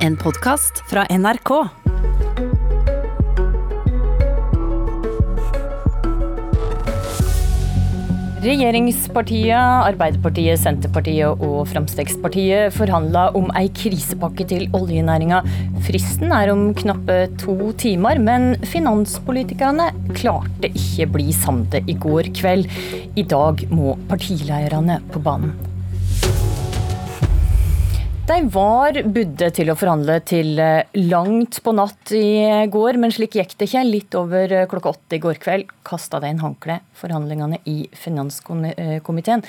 En podkast fra NRK. Regjeringspartiet, Arbeiderpartiet, Senterpartiet og Fremskrittspartiet forhandla om ei krisepakke til oljenæringa. Fristen er om knappe to timer, men finanspolitikerne klarte ikke bli samde i går kveld. I dag må partileierne på banen. De var budde til å forhandle til eh, langt på natt i går, men slik gikk det ikke. Litt over eh, klokka åtte i går kveld kasta de inn håndkle. Forhandlingene i finanskomiteen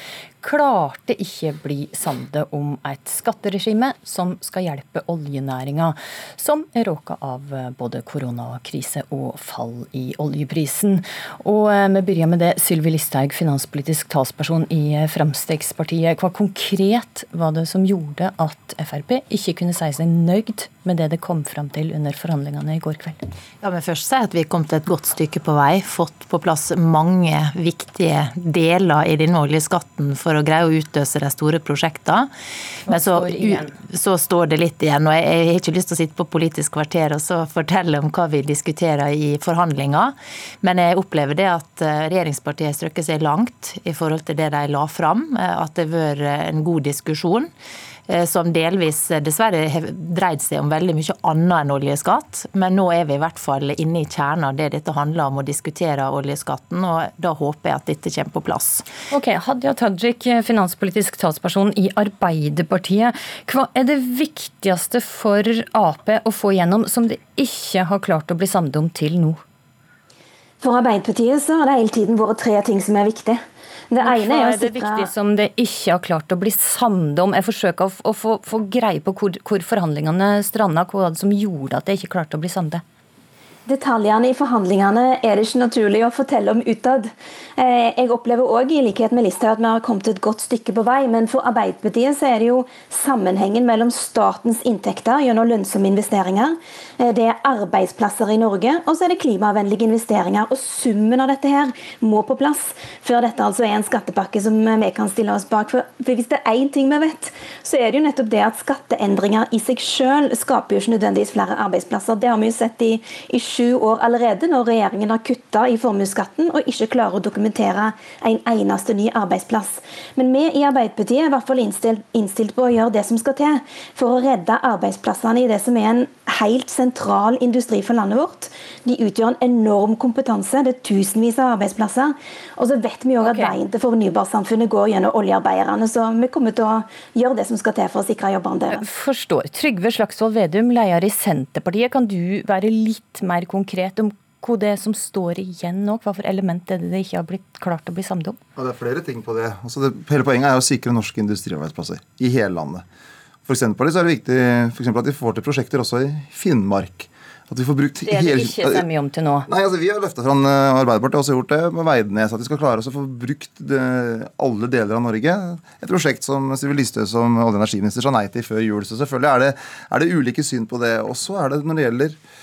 klarte ikke bli samde om et skatteregime som skal hjelpe oljenæringa, som er råka av eh, både koronakrise og fall i oljeprisen. Og vi begynner med det. Sylvi Listhaug, finanspolitisk talsperson i Fremskrittspartiet. Hva konkret var det som gjorde at Frp ikke kunne si seg nøyd med det det kom fram til under forhandlingene i går kveld? Ja, men først si at Vi kom til et godt stykke på vei. Fått på plass mange viktige deler i denne oljeskatten for å greie å utløse de store prosjektene. Men så, så, står det litt igjen. og Jeg har ikke lyst til å sitte på Politisk kvarter og så fortelle om hva vi diskuterer i forhandlinger. Men jeg opplever det at regjeringspartiet regjeringspartiet strøkker seg langt i forhold til det de la fram. Eh, at det har vært en god diskusjon. Eh, som delvis eh, dessverre har dreid seg om veldig mye annet enn oljeskatt. Men nå er vi i hvert fall inne i kjernen av det dette handler om, å diskutere oljeskatten. og Da håper jeg at dette kommer på plass. Ok, Hadia Tajik, finanspolitisk talsperson i Arbeiderpartiet. Hva er det viktigste for Ap å få gjennom som de ikke har klart å bli samlet om til nå? For Arbeiderpartiet så har det hele tiden vært tre ting som er viktige. Det ene er, er det viktig som det ikke har klart å bli samd om? Jeg forsøker å få, få, greie på hvor, hvor forhandlingene stranda, hva som gjorde at det ikke klarte å bli samde? Detaljene i forhandlingene er det ikke naturlig å fortelle om utad. Eh, jeg opplever òg i likhet med Listhaug at vi har kommet et godt stykke på vei. Men for Arbeiderpartiet så er det jo sammenhengen mellom statens inntekter gjennom lønnsomme investeringer, eh, det er arbeidsplasser i Norge, og så er det klimavennlige investeringer. Og Summen av dette her må på plass før dette altså er en skattepakke som vi kan stille oss bak. For hvis det er én ting vi vet, så er det jo nettopp det at skatteendringer i seg selv skaper jo ikke nødvendigvis flere arbeidsplasser. Det har vi jo sett i, i sju år allerede, når regjeringen har kutta i formuesskatten og ikke klarer å dokumentere en eneste ny arbeidsplass. Men vi i Arbeiderpartiet er i hvert fall innstilt, innstilt på å gjøre det som skal til for å redde arbeidsplassene i det som er en helt sentral industri for landet vårt. De utgjør en enorm kompetanse. Det er tusenvis av arbeidsplasser. Og så vet vi òg at okay. veien til fornybarsamfunnet går gjennom oljearbeiderne. Så vi kommer til å gjøre det som skal til for å sikre jobbene deres. Forstår. Trygve Slagsvold Vedum, leder i Senterpartiet. Kan du være litt mer konkret om hva det er som står igjen nå? Hva for element er det det ikke har blitt klart å bli samlet om? Ja, det er flere ting på det. Altså det hele poenget er å sikre norske industriarbeidsplasser i hele landet. For Senterpartiet er det viktig for at vi får til prosjekter også i Finnmark. At vi får brukt det er det ikke så mye om til nå. Nei, altså Vi har løfta fram eh, Arbeiderpartiet har også gjort det med Veidnes. At vi skal klare oss å få brukt det, alle deler av Norge. Et prosjekt som Sylvi Listhaug som olje- og energiminister sa nei til før jul. Så selvfølgelig er det, er det ulike syn på det. Og så er det når det gjelder Eh,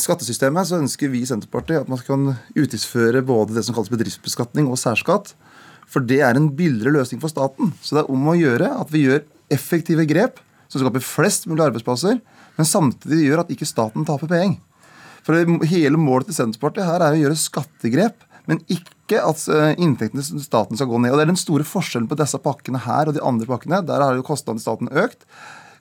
skattesystemet så ønsker vi i Senterpartiet at man kan utgiftsføre både det som kalles bedriftsbeskatning og særskatt. For det er en billigere løsning for staten. Så det er om å gjøre at vi gjør effektive grep som skaper flest mulig arbeidsplasser, men samtidig gjør at ikke staten taper penger. For Hele målet til Senterpartiet her er å gjøre skattegrep, men ikke at eh, inntektene til staten skal gå ned. Og Det er den store forskjellen på disse pakkene her og de andre pakkene. Der har jo kostnadene til staten økt.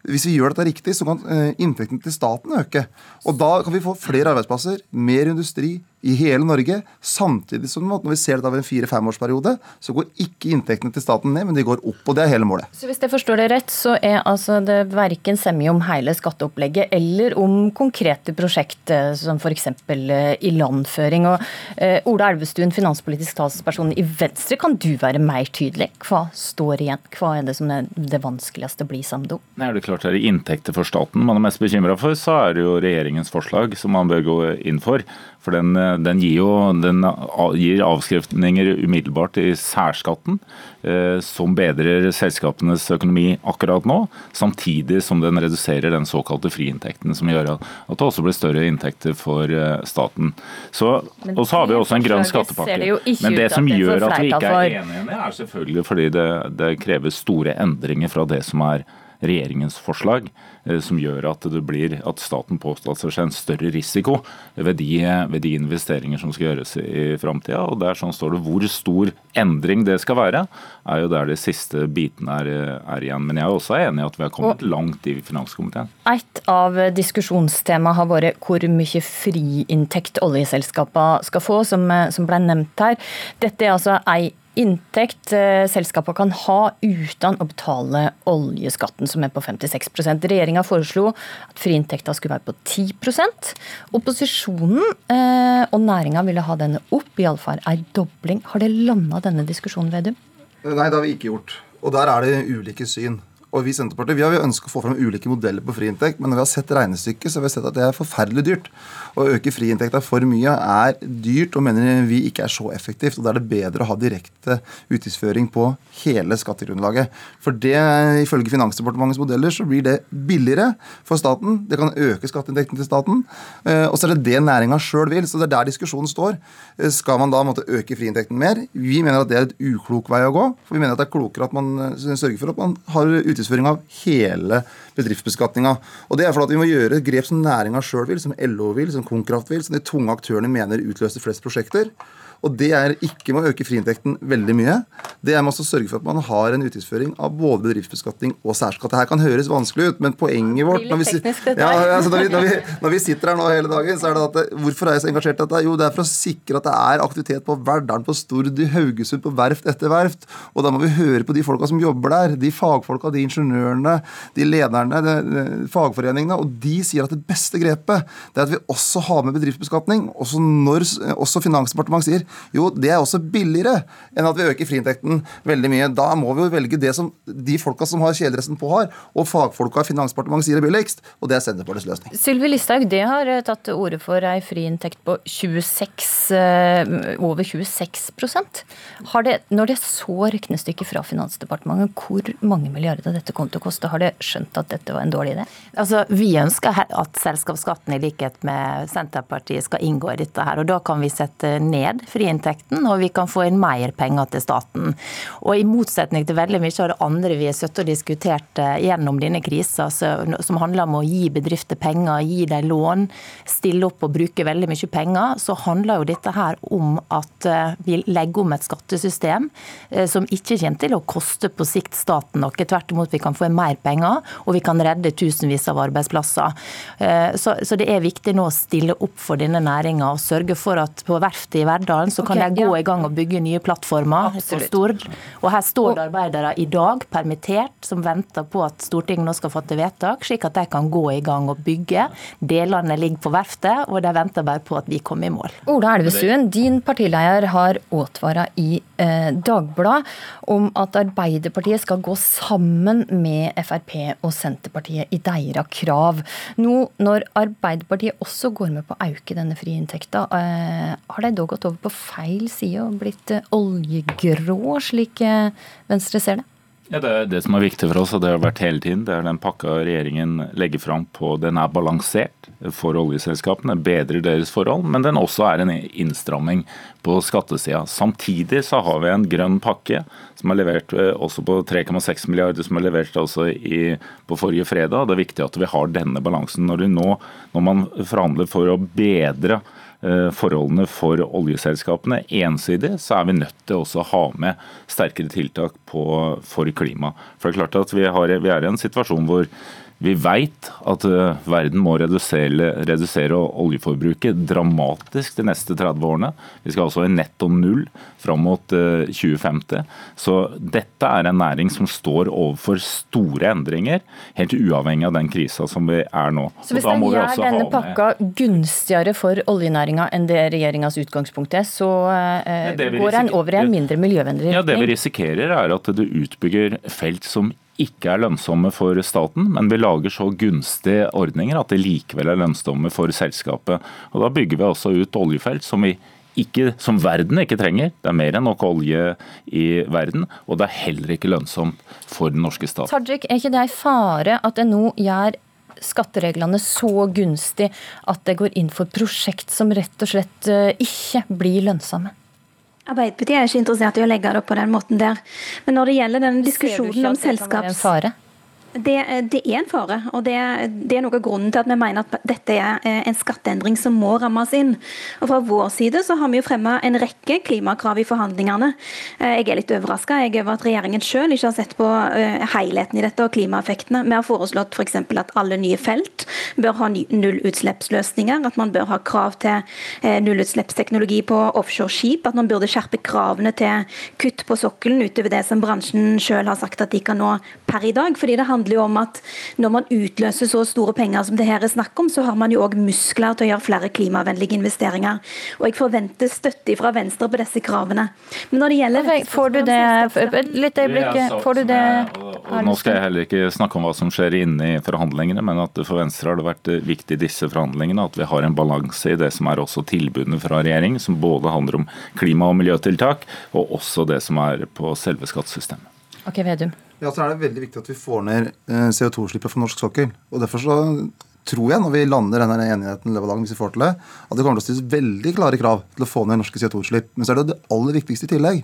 Hvis vi gjør dette riktig, så kan inntekten inntektene til staten øke. Og da kan vi få flere arbeidsplasser, mer industri, i hele Norge. Samtidig som når vi ser det over en fire-femårsperiode, så går ikke inntektene til staten ned, men de går opp. og Det er hele målet. Så Hvis jeg forstår det rett, så er altså det verken semje om hele skatteopplegget eller om konkrete prosjekt eh, som f.eks. Eh, ilandføring. Og eh, Ola Elvestuen, finanspolitisk talsperson i Venstre, kan du være mer tydelig? Hva står igjen? Hva er det som er det vanskeligste å bli samd om? Er det klart det er inntekter for staten man er mest bekymra for, så er det jo regjeringens forslag som man bør gå inn for. For den, eh, den, gir jo den gir avskrivninger umiddelbart i særskatten, eh, som bedrer selskapenes økonomi akkurat nå, samtidig som den reduserer den såkalte friinntekten, som gjør at, det også blir større inntekter for eh, staten. Så, og så har vi også en grønn skattepakke. Det Men det som gjør at vi ikke er enige, er selvfølgelig fordi det, det krever store endringer fra det som er regjeringens forslag. Eh, som gjør at, det blir, at staten påstår seg en større risiko ved de, ved de investeringer som skal gjøres i, i framtida. Og der sånn står det hvor stor endring det skal være, er jo der de siste bitene er, er igjen. Men jeg er også enig i at vi har kommet og langt i finanskomiteen. Et av diskusjonstemaene har vært hvor mye friinntekt oljeselskapene skal få, som, som ble nevnt her. Dette er altså ei inntekt eh, selskapene kan ha uten å betale oljeskatten, som er på 56% Regjeringa foreslo at friinntekta skulle være på 10 Opposisjonen eh, og næringa ville ha denne opp, iallfall ei dobling. Har det landa denne diskusjonen, Vedum? Nei, det har vi ikke gjort. Og der er det ulike syn. Og Vi i Senterpartiet vi har ønsket å få fram ulike modeller på friinntekt, men når vi har sett regnestykket, så har vi sett at det er forferdelig dyrt. Å øke friinntekta for mye er dyrt og mener vi ikke er så effektivt. og Da er det bedre å ha direkte utgiftsføring på hele skattegrunnlaget. For det, ifølge Finansdepartementets modeller så blir det billigere for staten. Det kan øke skatteinntekten til staten. Eh, og så er det det næringa sjøl vil. Så det er der diskusjonen står. Eh, skal man da måtte øke friinntekten mer? Vi mener at det er et uklok vei å gå. For vi mener at det er klokere at man eh, sørger for at man har utgiftsføring markedsføring av hele bedriftsbeskatninga. Og det er fordi vi må gjøre grep som næringa sjøl vil, som LO vil, som Konkraft vil, som de tunge aktørene mener utløser flest prosjekter. Og det er ikke med å øke friinntekten veldig mye. Det er med å sørge for at man har en utgiftsføring av både bedriftsbeskatning og særskatt. Det her kan høres vanskelig ut, men poenget vårt når vi, ja, altså når, vi, når, vi, når vi, sitter her nå hele dagen, så er det at Hvorfor er jeg så engasjert i dette? Jo, det er for å sikre at det er aktivitet på Verdalen, på Stord, i Haugesund, på verft etter verft. Og da må vi høre på de folka som jobber der. De fagfolka, de ingeniørene, de lederne, de, de, fagforeningene. Og de sier at det beste grepet det er at vi også har med bedriftsbeskatning. Også når også Finansdepartementet sier jo, det er også billigere enn at vi øker friinntekten veldig mye. Da må vi jo velge det som de folka som har kjeledressen på, har, og fagfolka i Finansdepartementet sier er billigst, og det er Senterpartiets løsning. Sylvi Listhaug, det har eh, tatt til orde for ei friinntekt på 26, eh, over 26% har det, Når det så regnestykket fra Finansdepartementet, hvor mange milliarder dette kom til å koste, har det skjønt at dette var en dårlig idé? Altså, Vi ønsker at selskapsskatten i likhet med Senterpartiet skal inngå i dette. her, og Da kan vi sette ned friinntekten, og vi kan få inn mer penger til staten. Og I motsetning til veldig mye av det andre vi har sittet og diskutert eh, gjennom denne krisa, som handler om å gi bedrifter penger, gi dem lån, stille opp og bruke veldig mye penger, så handler jo dette her om at eh, vi legger om et skattesystem eh, som ikke kommer til å koste på sikt staten noe. Tvert imot, vi kan få inn mer penger, og vi kan redde tusenvis av arbeidsplasser. Så, så det er viktig nå å stille opp for denne næringa og sørge for at på verftet i Verdal avtalen, så kan okay, de gå ja. i gang og bygge nye plattformer på Stord. Og her står det arbeidere i dag permittert som venter på at Stortinget nå skal fatte vedtak, slik at de kan gå i gang og bygge. Delene ligger på verftet, og de venter bare på at vi kommer i mål. Ola Elvestuen, din partileder har advart i eh, Dagbladet om at Arbeiderpartiet skal gå sammen med Frp og Senterpartiet i deres krav. Nå når Arbeiderpartiet også går med på å øke denne friinntekta, eh, har de da gått over på feil side og blitt eh, oljegrå, slik eh, Venstre ser det? Ja, Det det som er viktig for oss, og det har vært hele tiden. Det er den pakka regjeringen legger fram på. Den er balansert for oljeselskapene, bedrer deres forhold, men den også er en innstramming på skattesida. Samtidig så har vi en grønn pakke som er levert eh, også på 3,6 milliarder, som er levert også i, på forrige fredag. Det er viktig at vi har denne balansen. Når, nå, når man forhandler for å bedre forholdene for oljeselskapene ensidig, så er vi nødt til også å ha med sterkere tiltak på, for klima. For det er klart at vi, har, vi er i en situasjon hvor vi veit at eh, verden må redusere, redusere, oljeforbruket dramatisk de neste 30 årene. Vi skal altså i netto null fram mot 2050. Eh, Så dette er en næring som står overfor store endringer, helt uavhengig av den krisa som vi er nå. Så hvis den gjør denne pakka gunstigere for oljenæringa enn det regjeringas utgangspunkt er, så eh, går en over i en mindre miljøvennlig retning? Ja, Det vi risikerer er at du utbygger felt som ikke er lønnsomme for staten, men vi lager så gunstige ordninger at de likevel er lønnsomme for selskapet. Og Da bygger vi altså ut oljefelt som, ikke, som verden ikke trenger. Det er mer enn nok olje i verden, og det er heller ikke lønnsomt for den norske stat. Tajik, er ikke det en fare at det nå gjør skattereglene så gunstig at det går inn for prosjekt som rett og slett eh, ikke blir lønnsomme? Arbeiderpartiet er ikke interessert i å legge det opp på den måten der. Men når det gjelder denne diskusjonen om selskaps... Det, det, er en fare. og det, det, er noe av grunnen til at vi mener at dette er eh, en skatteendring som må rammes inn. Og Fra vår side så har vi jo fremma en rekke klimakrav i forhandlingene. Eh, jeg er litt overraska over at regjeringen selv ikke har sett på eh, helheten i dette og klimaeffektene. Vi har foreslått f.eks. For at alle nye felt bør ha nullutslippsløsninger. At man bør ha krav til nullutslippsteknologi på offshoreskip. At man burde skjerpe kravene til kutt på sokkelen utover det som bransjen selv har sagt at de kan nå per i dag. fordi det handler handler jo om at når man utløser så store penger som det her er snakk om, så har man jo òg muskler til å gjøre flere klimavennlige investeringer. Og jeg forventer støtte fra Venstre på disse kravene. Men når det gjelder Får du det Litt øyeblikk. Får du det Nå skal jeg heller ikke snakke om hva som skjer inne i forhandlingene, men at for Venstre har det vært viktig i disse forhandlingene at vi har en balanse i det som er også tilbudene fra regjeringen, som både handler om klima- og miljøtiltak, og også det som er på selve skattesystemet. Ok, Vedum. Ja, så er det veldig viktig at vi får ned eh, CO2-slippet fra norsk sokkel. Og Derfor så tror jeg, når vi lander denne enigheten løpet av dagen, hvis vi får til det, at det kommer til å stilles veldig klare krav til å få ned norske CO2-utslipp. Men så er det det aller viktigste i tillegg.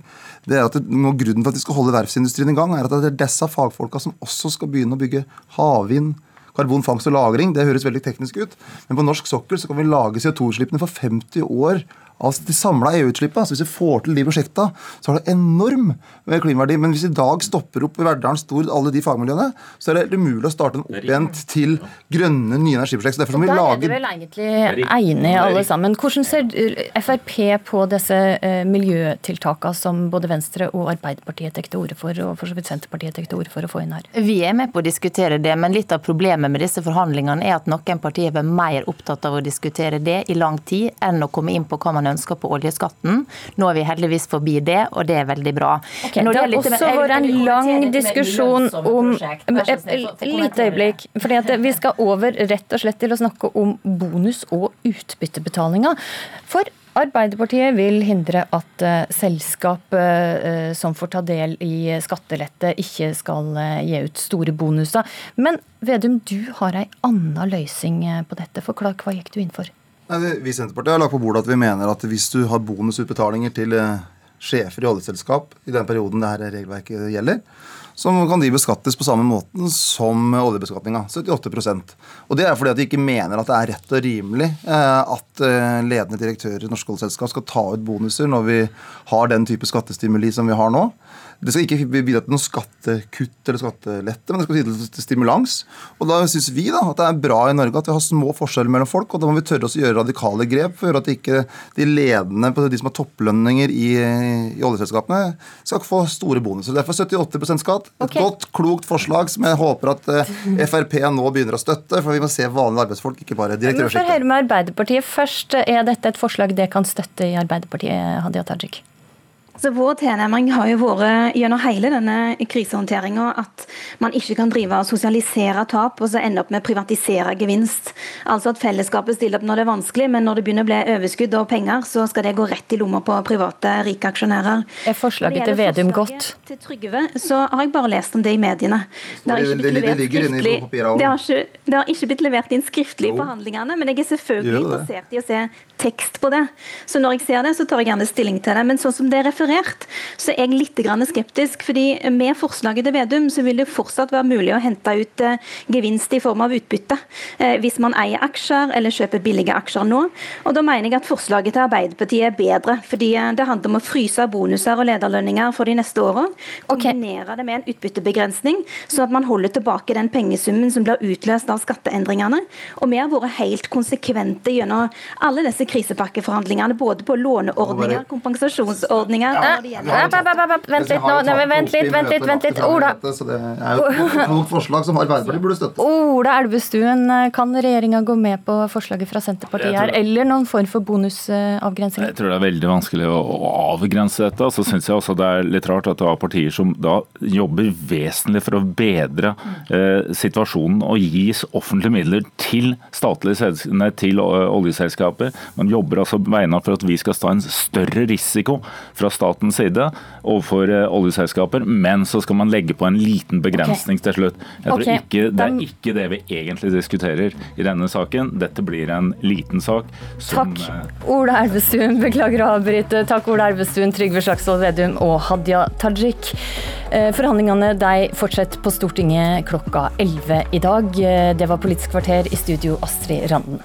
Det er at det, Grunnen til at vi skal holde verftsindustrien i gang, er at det er disse fagfolka som også skal begynne å bygge havvind, karbonfangst og -lagring. Det høres veldig teknisk ut, men på norsk sokkel så kan vi lage CO2-utslippene for 50 år av de samla EU-utslippene. Så hvis vi får til de prosjektene, så har det enorm klimaverdi. Men hvis i dag stopper opp i Verdalen, Stord, alle de fagmiljøene, så er det helt umulig å starte en oppvent til grønne, nye energiprosjekter. derfor må vi lage... Der er vel egentlig enige alle sammen. Hvordan ser Frp på disse eh, miljøtiltakene som både Venstre og Arbeiderpartiet tar til orde for, og for så vidt Senterpartiet tar til orde for å få inn her? Vi er med på å diskutere det, men litt av problemet med disse forhandlingene er at noen partier er mer opptatt av å diskutere det i lang tid enn å komme inn på hva man ønsker på oljeskatten. Nå er vi heldigvis forbi det, og det er veldig bra. Okay, det har også vært en lang diskusjon om Et lite øyeblikk. fordi Vi skal over rett og slett til å snakke om bonus- og utbyttebetalinger. For Arbeiderpartiet vil hindre at uh, selskap uh, som får ta del i skattelette, ikke skal uh, gi ut store bonuser. Men Vedum, du har ei anna løsning på dette. Forklar, hva gikk du inn for? Nei, vi i Senterpartiet har lagt på bordet at vi mener at hvis du har bonusutbetalinger til eh, sjefer i oljeselskap i den perioden det her regelverket gjelder, så kan de beskattes på samme måten som oljebeskatninga. 78% Og Det er fordi at de ikke mener at det er rett og rimelig eh, at eh, ledende direktører i norske oljeselskap skal ta ut bonuser når vi har den type skattestimuli som vi har nå. Det skal ikke bidra til noen skattekutt eller skattelette, men det skal bidra til stimulans. Og Da syns vi da at det er bra i Norge at vi har små forskjeller mellom folk, og da må vi tørre å gjøre radikale grep for at ikke de ledende, de som har topplønninger i, i oljeselskapene, skal få store bonuser. Derfor 78 skatt. Et okay. godt, klokt forslag som jeg håper at uh, Frp nå begynner å støtte, for vi må se vanlige arbeidsfolk, ikke bare direktørsjiktet. for å høre med Arbeiderpartiet først. Er dette et forslag det kan støtte i Arbeiderpartiet, Hadia Tajik? Så Vår tilnærming har jo vært gjennom hele denne krisehåndteringa at man ikke kan drive og sosialisere tap og så ende opp med å privatisere gevinst. Altså at fellesskapet stiller opp når det er vanskelig, men når det begynner å bli overskudd og penger, så skal det gå rett i lomma på private, rike aksjonærer. Er forslaget til Vedum godt? Til Trygve, så har jeg bare lest om det i mediene. Det har ikke blitt levert skriftlig, det har ikke, det har ikke blitt levert inn skriftlig i forhandlingene, men jeg er selvfølgelig interessert i å se tekst på det. Så når jeg ser det, så tar jeg gjerne stilling til det. Men sånn som det er referert, så er jeg litt skeptisk. fordi med forslaget til Vedum så vil det fortsatt være mulig å hente ut eh, gevinst i form av utbytte. Eh, hvis man eier aksjer eller kjøper billige aksjer nå. Og da mener jeg at forslaget til Arbeiderpartiet er bedre. Fordi eh, det handler om å fryse bonuser og lederlønninger for de neste åra. Kombinere okay. det med en utbyttebegrensning, sånn at man holder tilbake den pengesummen som blir utløst av skatteendringene. Og vi har vært helt konsekvente gjennom alle disse krisepakkeforhandlingene, både på låneordninger, kompensasjonsordninger Vent litt nå, vent litt, vent litt, vent litt. Ola Det er jo et forslag som Arbeiderpartiet burde støtte. Ola Elvestuen, kan regjeringa gå med på forslaget fra Senterpartiet her, eller noen form for bonusavgrensning? Jeg tror det er veldig vanskelig å avgrense dette. Så syns jeg også det er litt rart at det er partier som da jobber vesentlig for å bedre eh, situasjonen og gis offentlige midler til statlige til oljeselskaper. Man jobber altså beina for at vi skal ta en større risiko fra statens side overfor oljeselskaper, men så skal man legge på en liten begrensning okay. til slutt. Jeg tror okay. ikke, Det er ikke det vi egentlig diskuterer i denne saken. Dette blir en liten sak. Som, Takk, Ola Elvestuen. Beklager å avbryte. Takk, Ola Elvestuen, Trygve Slagsvold Vedum og Hadia Tajik. Forhandlingene de fortsetter på Stortinget klokka 11 i dag. Det var Politisk kvarter i studio, Astrid Randen.